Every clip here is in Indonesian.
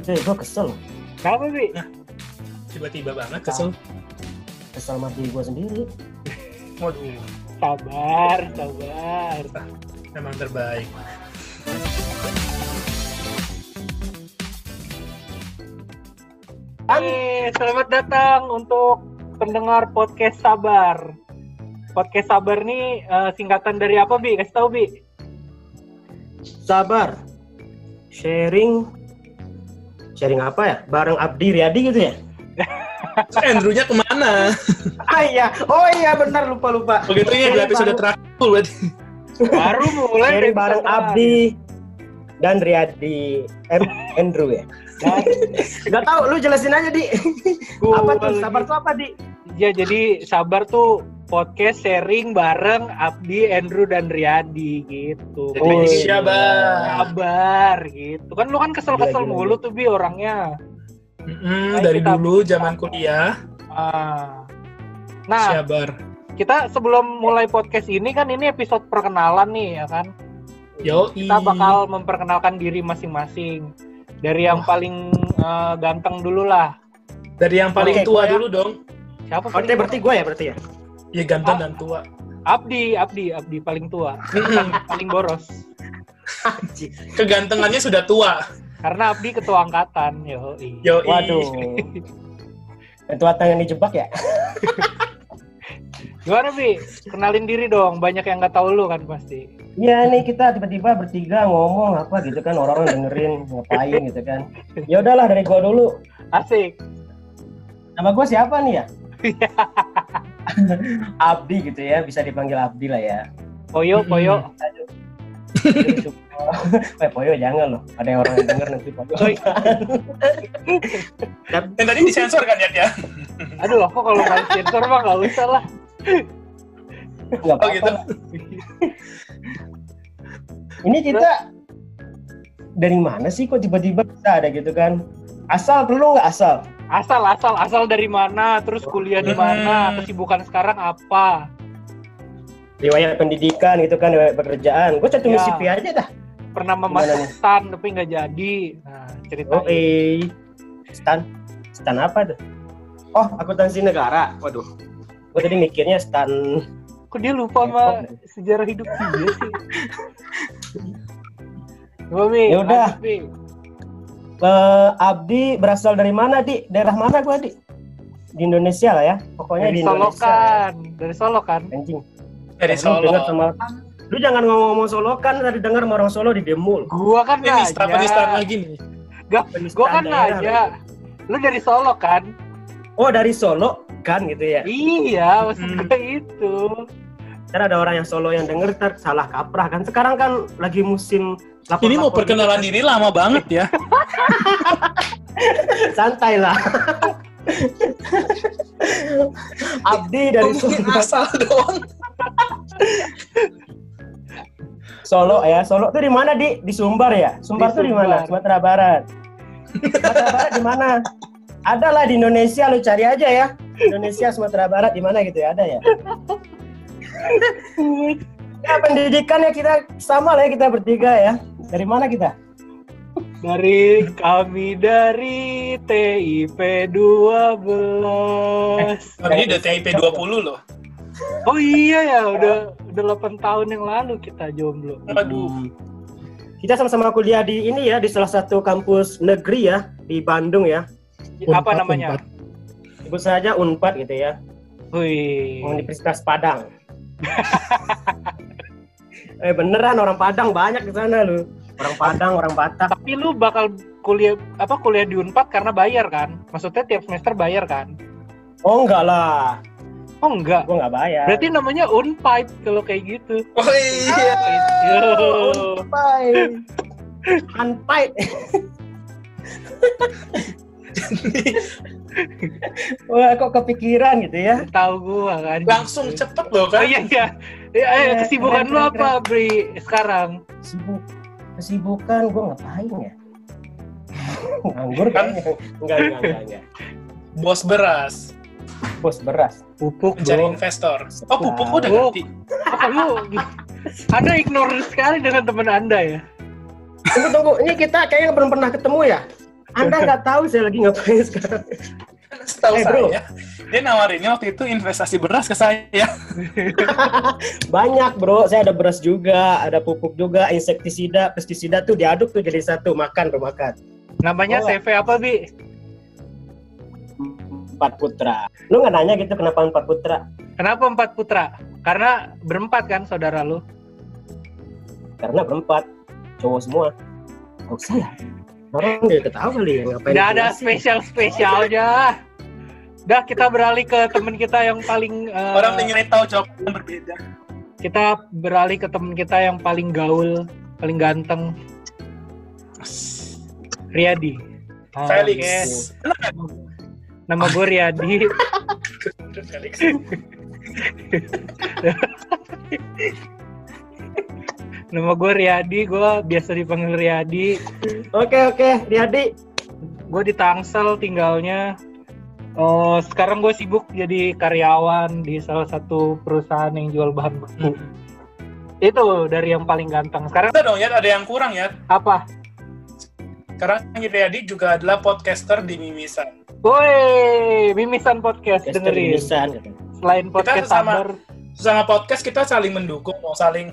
Cuy, gue kesel. Kenapa, Bi? Tiba-tiba banget kesel. Kesel sama diri gue sendiri. Waduh, Sabar, sabar. memang terbaik. Hai, selamat datang untuk pendengar podcast Sabar. Podcast Sabar nih eh, singkatan dari apa, Bi? Kasih tahu, Bi. Sabar. Sharing. Sharing apa ya? Bareng Abdi Riyadi gitu ya? Andrew-nya ke mana? Ah iya. Oh iya benar lupa lupa. Begitu ya di episode terakhir berarti. Baru mulai dari bareng. Abdi dan Riyadi. M Andrew ya. Dan Gak tahu, lu jelasin aja di. apa tuh? Sabar tuh apa di? Ya, jadi Sabar tuh podcast sharing bareng Abdi, Andrew, dan Riyadi gitu. Jadi Oh, iya. Syabar. Sabar gitu. Kan lu kan kesel-kesel Gila, gila, mulu gila. tuh, Bi, orangnya. Mm-mm, Ayo dari kita- dulu zaman kuliah, Ah. Nah, Syabar. kita sebelum mulai podcast ini kan ini episode perkenalan nih ya kan. Yo, Kita bakal memperkenalkan diri masing-masing. Dari yang paling eh, ganteng dulu lah. dari yang paling Oke, tua ya. dulu dong. Siapa Oh, tua? berarti gue ya berarti ya? Ya ganteng dan tua. Abdi, Abdi, Abdi paling tua. paling, paling boros. Kegantengannya sudah tua. Karena Abdi ketua angkatan, yo. Yo, Waduh. Ketua tangan dijebak ya? Gimana Bi? Kenalin diri dong. Banyak yang nggak tahu lu kan pasti. Iya nih kita tiba-tiba bertiga ngomong apa gitu kan orang-orang dengerin ngapain gitu kan. Ya udahlah dari gua dulu. Asik. Nama gua siapa nih ya? Abdi gitu ya, bisa dipanggil Abdi lah ya. Poyo, Mm-mm. Poyo. Eh Poyo jangan loh, ada yang orang yang denger nanti Poyo. Yang tadi disensor kan ya? Aduh, aku kalau nggak sensor mah nggak usah lah. Nggak Oh apa-apa gitu. lah. Ini kita dari mana sih kok tiba-tiba bisa ada gitu kan? Asal perlu nggak asal? Asal, asal, asal dari mana? Terus kuliah di mana? Hmm. Kesibukan sekarang apa? Riwayat pendidikan gitu kan, riwayat pekerjaan. Gue cantumin Ya. CV aja dah. Pernah memasuk stan tapi nggak jadi. Nah, ceritain. Oh eh, stan, stan apa tuh? Oh, akuntansi negara. Waduh, gue tadi mikirnya stan. Kok dia lupa sama sejarah hidup dia sih? Bi. Ya udah. Eh, Abdi berasal dari mana di? Daerah mana gua di? Di Indonesia lah ya. Pokoknya Dari di Solo Indonesia. kan. Dari Solo kan. Anjing. Dari Lu Solo. dengar sama Lu jangan ngomong-ngomong Solo kan tadi dengar orang Solo di Demul. Gua kan Ini nista penistaan nanya. lagi nih. Gua kan daerah. nanya. Lu dari Solo kan? Oh, dari Solo kan gitu ya. Iya, maksud Hmm. gue itu. Kan ada orang yang Solo yang denger ntar salah kaprah kan. Sekarang kan lagi musim lapor Ini mau perkenalan diri lama banget ya. santai lah. Abdi dari Solo. asal doang. Solo ya. Solo tuh di mana di? Di Sumbar ya. Sumbar Di tuh di mana? Sumatera Barat. Sumatera Barat di mana? Ada lah di Indonesia lu cari aja ya. Indonesia Sumatera Barat di mana gitu ya ada ya. Ya pendidikannya kita sama lah ya kita bertiga ya. Dari mana kita? Dari kami dari TIP 12. Kalau ini udah TIP 20 loh. Oh iya ya, udah udah 8 tahun yang lalu kita jomblo. Aduh. Kita sama-sama kuliah di ini ya di salah satu kampus negeri ya di Bandung ya. Apa Unpad, namanya? Unpad. Sebut saja Unpad gitu ya. Wih. Universitas Padang. eh beneran orang Padang banyak di sana lu. Orang Padang, orang Batak. Tapi lu bakal kuliah apa kuliah di Unpad karena bayar kan? Maksudnya tiap semester bayar kan? Oh enggak lah, Oh enggak. gua nggak bayar. Berarti namanya Unpipe kalau kayak gitu. Oh iya. Yo. Unpad. Unpad. Wah, kok kepikiran gitu ya? Tahu gua kan. Langsung cepet loh Oh kan. iya iya. Ya, ayo, kesibukan lu apa, Bri, sekarang? Sibuk. Kesibukan gua ngapain ya? Nganggur Kan? Enggak, enggak, enggak, enggak. Bos beras. Bos beras. Pupuk, Mencari bro. investor. Oh pupuk udah Oh. ganti. Apa lu? Anda ignore sekali dengan teman Anda ya? Tunggu, tunggu. Ini kita kayaknya belum pernah ketemu ya? Anda nggak tahu saya lagi ngapain sekarang. Setahu Eh, bro. Saya, dia nawarinnya waktu itu investasi beras ke saya. Banyak bro, saya ada beras juga, ada pupuk juga, insektisida, pestisida tuh diaduk tuh jadi satu, makan bro makan. Namanya Oh. CV apa, Bi? Empat putra. Lu nggak nanya gitu kenapa empat putra? Kenapa empat putra? Karena berempat kan saudara lu. Karena berempat, cowok semua. Gak usah ya. Orang dia ketawa kali ya ngapain. Nggak ada jelasin. spesial-spesialnya. Dah kita beralih ke teman kita yang paling eh, Orang ingin tahu jawaban yang berbeda. kita beralih ke teman kita yang paling gaul, paling ganteng, Riyadi. Oh, Felix. oke. Nama gue Riyadi. Felix. Nama gue Riyadi, gue biasa dipanggil Riyadi. Oke oke, Riyadi. Gue di Tangsel tinggalnya. Oh, sekarang gue sibuk jadi karyawan di salah satu perusahaan yang jual bahan baku. Itu dari yang paling ganteng. Sekarang Ada dong ya, ada yang kurang ya. apa? Sekarang Riyadi juga adalah podcaster di Mimisan. Woi, Mimisan Podcast Caster dengerin. Mimisan, katanya. Selain podcast sesama- sabar, Sama podcast kita saling mendukung, mau saling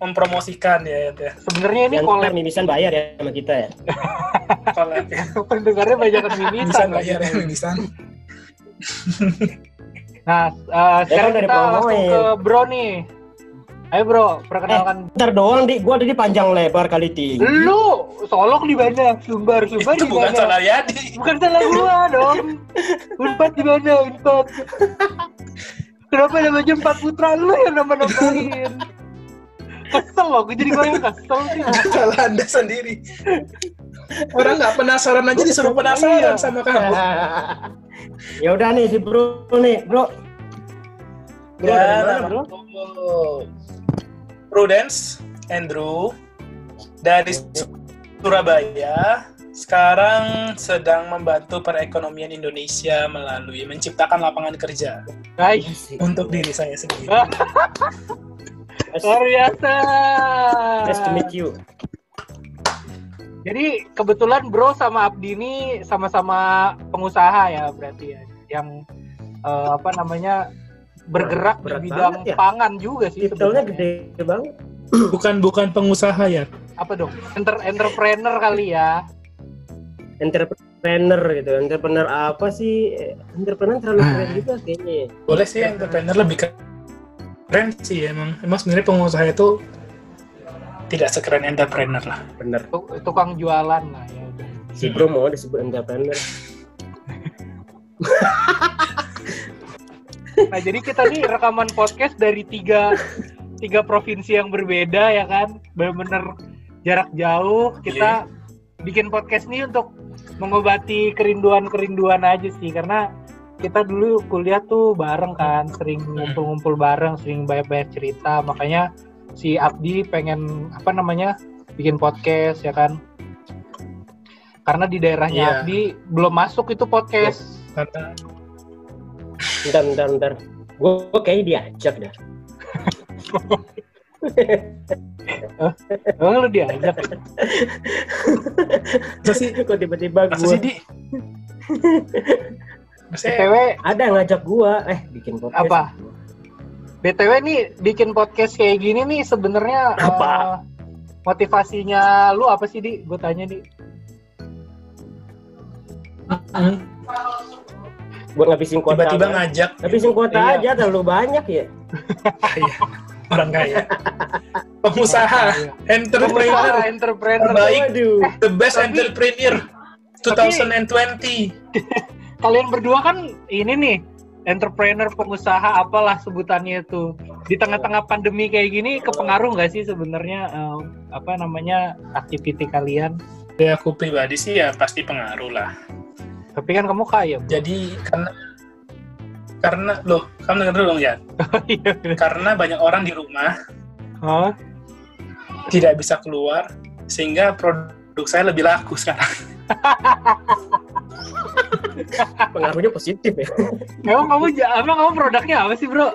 mempromosikan ya. ya. sebenarnya ini ntar Mimisan bayar ya sama kita ya. Collab ya. pendengarnya banyak kan Bisa Mimisan. bayar ya Mimisan. Nah, eh, sekarang dari kita langsung ke Bro nih. Ayo Bro, perkenalkan Ntar doang di, gua tadi panjang lebar kali tinggi. Lu solok di mana? Sumbar, sumbar di bukan mana? salah Riyadi. Bukan salah gua dong. Unpad di mana? Unpad. Kenapa namanya empat putra lu yang nama namain? Kesel loh, gue jadi gue yang kesel sih. Salah Anda sendiri. Orang nggak penasaran aja disuruh penasaran sama kamu. ya udah nih si Bro nih, Bro. Bro Ya, dari mana, nama Bro? aku Prudence Andrew dari Surabaya. Sekarang sedang membantu perekonomian Indonesia melalui menciptakan lapangan kerja Guys, untuk diri saya sendiri. luar biasa. Nice to meet you. Jadi kebetulan Bro sama Abdi ini sama-sama pengusaha ya berarti ya, yang eh, apa namanya bergerak Berat di bidang ya. pangan juga sih. Titelnya gede banget. Bukan bukan pengusaha ya. Apa dong? Enter entrepreneur kali ya. Entrepreneur gitu. Entrepreneur apa sih? Eh, Entrepreneur terlalu keren juga kayaknya. ya. Boleh sih entrepreneur lebih keren sih emang. Emang sebenarnya pengusaha itu tidak sekeren entrepreneur lah. Bener. Tuk- Tukang jualan lah ya udah. Si Bro mau disebut entrepreneur. Nah jadi kita nih rekaman podcast dari tiga tiga provinsi yang berbeda ya kan, bener-bener jarak jauh. Kita bikin podcast nih untuk mengobati kerinduan-kerinduan aja sih karena kita dulu kuliah tuh bareng kan, sering ngumpul-ngumpul bareng, sering banyak-banyak cerita. Makanya si Abdi pengen apa namanya bikin podcast ya kan. Karena di daerahnya Iya. Abdi belum masuk itu podcast. Karena Bentar, bentar, bentar. Gue kayaknya diajak dah. Emang lu diajak? masa sih, Kok tiba-tiba masa gue sih di? BTW, ada yang ngajak gua eh bikin podcast. Apa? BTW nih bikin podcast kayak gini nih sebenarnya Apa? eh, motivasinya lu apa sih di? Gue tanya di. Buat ngabisin kuota. tiba-tiba kan? ngajak Ngabisin kuota Iya. aja terlalu banyak ya. kaya. orang kaya. Pengusaha, entrepreneur, Pengusaha, entrepreneur. terbaik, Waduh. the best Tapi- entrepreneur 2020. Kalian berdua kan ini nih entrepreneur pengusaha apalah sebutannya itu di tengah-tengah pandemi kayak gini kepengaruh nggak sih sebenarnya eh, apa namanya aktiviti kalian? Ya aku pribadi sih ya pasti pengaruh lah. Tapi kan kamu kaya. Bro. Jadi karena karena loh, kamu denger dulu dong ya. Karena banyak orang di rumah Hah? tidak bisa keluar sehingga produk saya lebih laku sekarang. Pengaruhnya positif ya. Emang kamu emang kamu produknya apa sih bro?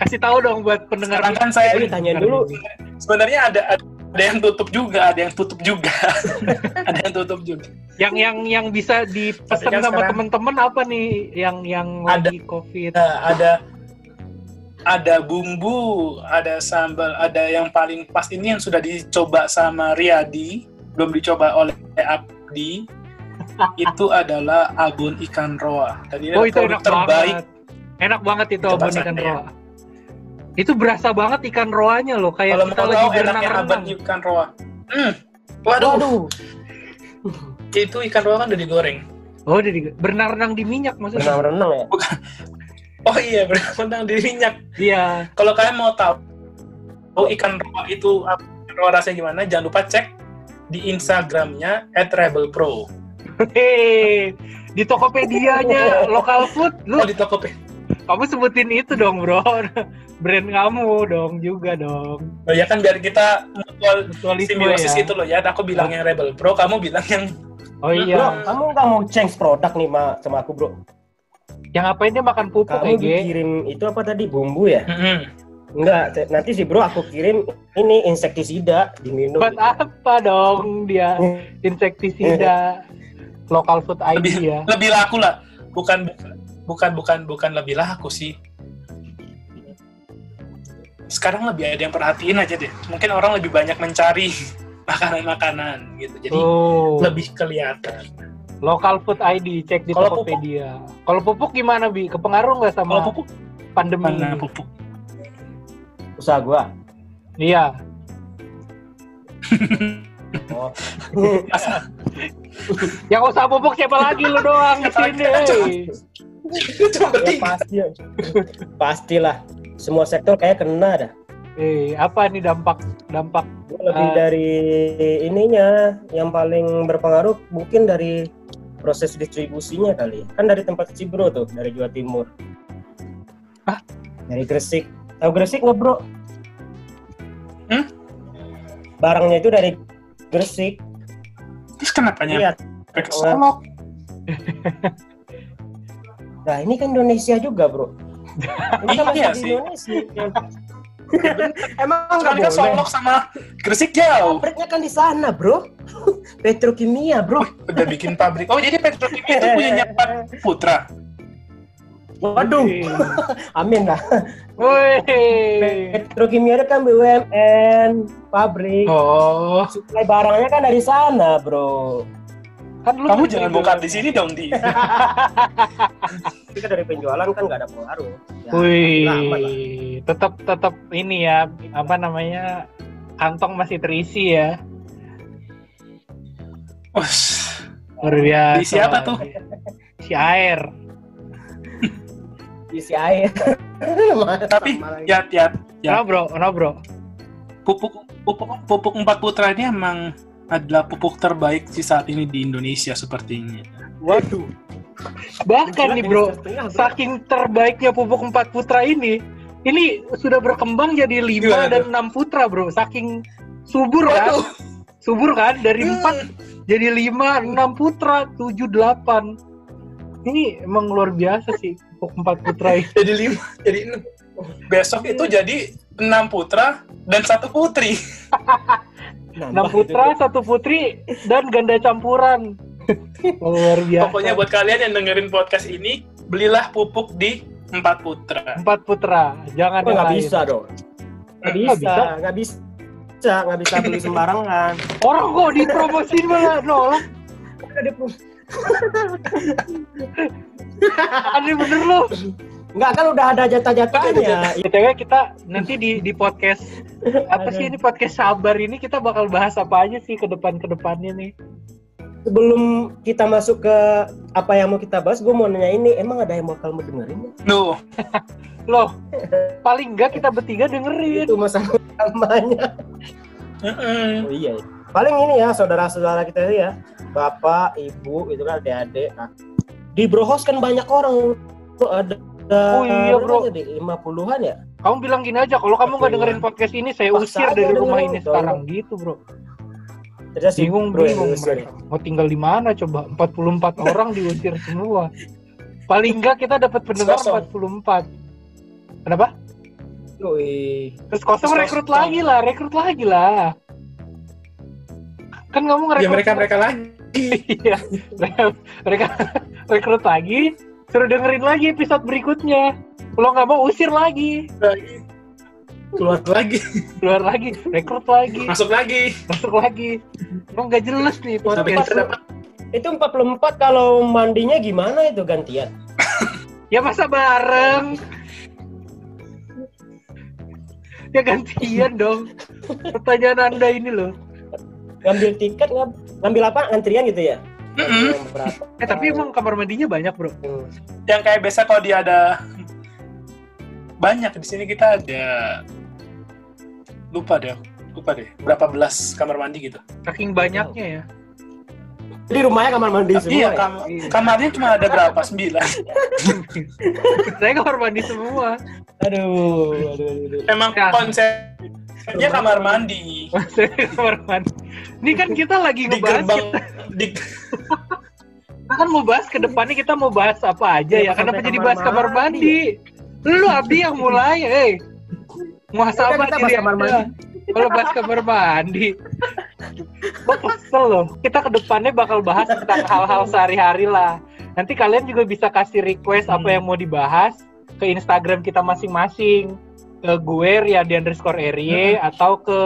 Kasih tahu dong buat pendengar. Sekarang kan saya Jadi tanyain dulu. sebenarnya ada, ada ada yang tutup juga, ada yang tutup juga, ada yang tutup juga. Yang yang yang bisa dipesan sama teman-teman apa nih yang yang Ada. lagi covid? Nah, ada ada bumbu, ada sambal, ada yang paling pas ini yang sudah dicoba sama Riyadi, belum dicoba oleh Abdi. Itu adalah abon ikan roa. Dan ini Oh itu enak terbaik. banget. Enak banget itu Coba abon ikan roa. Itu berasa banget ikan roanya loh, kayak Kalau kita mau lagi berenang-renang. ikan roa. Hmm. Waduh, Waduh, itu ikan roa kan udah digoreng. Oh, jadi berenang-renang di minyak maksudnya. renang-renang ya. Oh iya, berenang di minyak. Iya. Kalau kalian mau tahu oh, ikan roa itu roa rasanya gimana, jangan lupa cek di Instagramnya @rebelpro. Hei, di Tokopedia-nya lokal food, lu Oh di Tokopedia. kamu sebutin itu dong, Bro. Brand kamu dong juga dong. Oh ya kan biar kita mutual Mutualisme simbiosis ya. itu loh ya. Aku bilang yang Rebel Pro, kamu bilang yang Oh Bro, iya. kamu nggak mau change produk nih ma sama aku bro? Yang ngapain dia makan pupuk Kamu Ege? dikirim itu apa tadi bumbu ya? Mm-mm. Enggak, te- nanti sih bro aku kirim ini insektisida diminum. Buat apa dong dia insektisida lokal food ID lebih ya? lebih laku lah. Bukan bukan bukan bukan lebih laku sih. Sekarang lebih ada yang perhatiin aja deh. Mungkin orang lebih banyak mencari makanan-makanan gitu. Jadi Oh, lebih kelihatan. lokal food ID cek di pupuk? Tokopedia. Kalau pupuk gimana bi? Kepengaruh nggak sama Kalau pupuk pandemi? mana pupuk? Usaha gua. Iya. Oh. Yang usah pupuk siapa lagi lu doang di sini. ya pasti. Pastilah. Semua sektor kayak kena dah. Eh, apa nih dampak dampak lebih Ah. dari ininya yang paling berpengaruh mungkin dari proses distribusinya kali. Kan dari tempat si bro tuh dari Jawa Timur. Hah? Dari Gresik. Tahu Gresik nggak bro? Hmm? Barangnya itu dari Gresik. Terus kenapa nyampe ke Solok? Nah ini kan Indonesia juga bro. Ini kan Iya di. Indonesia. Emang nggak Soalnya kan boleh? Solok sama Gresik jauh. Pabriknya kan di sana bro. Petrokimia bro. Udah bikin pabrik. Oh jadi petrokimia itu punya Nyapat Putra. Waduh, amin lah. Wih. Petrokimia itu kan BUMN, pabrik. Oh, Suplai barangnya kan dari sana, bro. Kan lu kamu jangan bongkar di sini dong di. Tapi kan dari penjualan kan nggak ada pengaruh. Ya, Wih, tetap tetap ini ya apa namanya kantong masih terisi ya. Us, Luar biasa. Diisi apa tuh? Si air. Isi air. tapi ya ya ya Kenapa bro? Kenapa bro? pupuk pupuk pupuk empat putra ini emang adalah pupuk terbaik sih saat ini di Indonesia sepertinya. Waduh. Bahkan nih bro, saking terbaiknya pupuk empat putra ini, ini sudah berkembang jadi lima dan enam putra bro. Saking subur kan? Waduh. Subur kan? Dari empat jadi lima, enam putra, tujuh, delapan. Ini emang luar biasa sih empat putra. Jadi lima, jadi enam. Besok itu jadi enam putra dan satu putri. Enam itu, putra, bro. satu putri, dan ganda campuran. Luar biasa. Pokoknya buat kalian yang dengerin podcast ini, belilah pupuk di empat putra. empat putra, jangan Oh, nggak bisa dong. Nggak Nggak bisa, bisa? nggak bisa. Nggak bisa beli sembarangan. Orang kok dipromosin malah nolak. Udah Aneh bener lu. Nggak kan udah ada jatah-jatahnya. BTW kita nanti di di podcast apa sih ini podcast sabar ini kita bakal bahas apa aja sih ke depan ke depannya nih. Sebelum kita masuk ke apa yang mau kita bahas, gue mau nanya ini, emang ada yang bakal mau dengerin? nggak? Nuh, Loh, paling enggak kita bertiga dengerin. Itu masalah utamanya. Mm-mm. Oh iya. ya. Paling ini ya saudara-saudara kita itu ya, bapak, ibu, itu kan adik-adik. Nah, di Brohos kan banyak orang. Bro, ada Oh iya, bro. Jadi 50-an ya? Kamu bilang gini aja, kalau kamu nggak dengerin podcast ini, saya Paksa usir dari rumah ini sekarang gitu, bro. Terus Bingung, bro bingung mereka. Mau tinggal di mana coba? 44 orang diusir semua. Paling enggak kita dapat pendengar Kosong. 44. Kenapa? Wih. Terus kosong Terus rekrut lagi lah, rekrut lagi lah. Kan kamu Ya ngerekrut mereka mereka lagi. Iya. mereka, mereka rekrut lagi, suruh dengerin lagi episode berikutnya. Kalau nggak mau usir lagi, Lagi. Keluar lagi, keluar lagi, rekrut lagi, masuk lagi. masuk lagi. Emang nggak jelas nih podcast. Itu 44 kalau mandinya gimana itu gantian? Ya masa bareng? Ya gantian dong. Pertanyaan anda ini loh. Ngambil tiket ngam- ngambil apa? Antrian gitu ya? Yang berapa? Eh tapi emang kamar mandinya banyak bro. Hmm. yang kayak biasa kalau dia ada banyak di sini kita ada lupa deh lupa deh berapa belas kamar mandi gitu Saking banyaknya ya. Jadi rumahnya kamar mandi semua iya ya? kam- kamarnya cuma ada berapa sembilan Saya kamar mandi semua. Aduh, aduh, aduh, aduh. emang Ya. Konsepnya kamar mandi kamar mandi. Ini kan kita lagi di ngebahas gerbang kita, di kita kan mau bahas ke depannya kita mau bahas apa aja ya. Ya, Kenapa jadi bahas kamar mandi? Lu Abi yang mulai, eh. Kita bahas diri kamar mandi. Kalau bahas kamar mandi. Gue kesel loh. Kita ke depannya bakal bahas tentang hal-hal sehari-hari lah. Nanti kalian juga bisa kasih request apa Hmm. yang mau dibahas ke Instagram kita masing-masing. Ke gue Ria di underscore Erie atau ke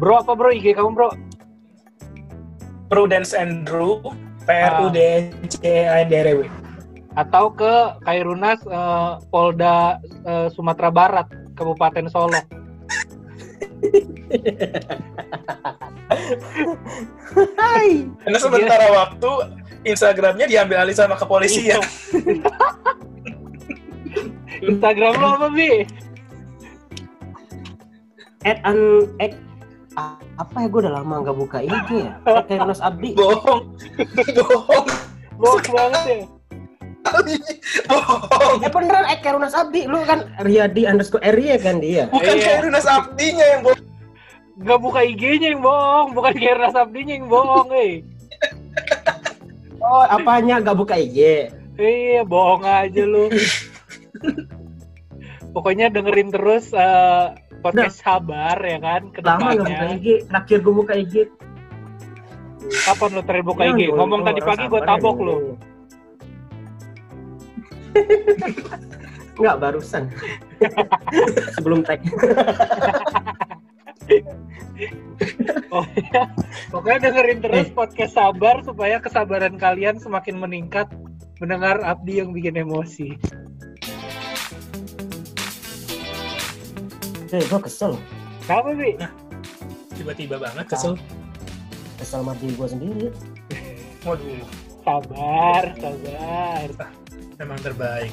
Bro apa bro IG kamu bro? Prudence Andrew P R U D C A D R E W Atau ke Kairunas eh, Polda eh, Sumatera Barat Kabupaten Solo. Hai. karena sementara waktu Instagramnya diambil alih sama kepolisian Instagram lo apa bi? At an at, apa ya gue udah lama nggak buka IG ya. At Kairos Abdi. bohong bohong Bohong banget ya. bohong Eh beneran at Kairos Abdi. Lu kan Riyadi underscore Ria kan dia. bukan Iya. kayak Runas Abdinya yang bohong Gak buka IG-nya yang bohong, bukan Gerna Sabdinya yang bohong, eh. Oh, apanya nggak buka IG? Iya, bohong aja lu. Pokoknya dengerin terus eh, podcast sabar ya kan ke Lama buka. IG. Terakhir gue buka IG. Kapan lu terakhir buka Ya, IG? gua- Ngomong tadi pagi gue tabok ya, lu. ini. Nggak barusan. Sebelum tag. Oh iya. Pokoknya dengerin terus podcast sabar supaya kesabaran kalian semakin meningkat mendengar Abdi yang bikin emosi. Eh, gue kesel. Kenapa, Bi? tiba-tiba banget kesel Kesel sama diri gue sendiri. waduh Sabar, sabar. memang terbaik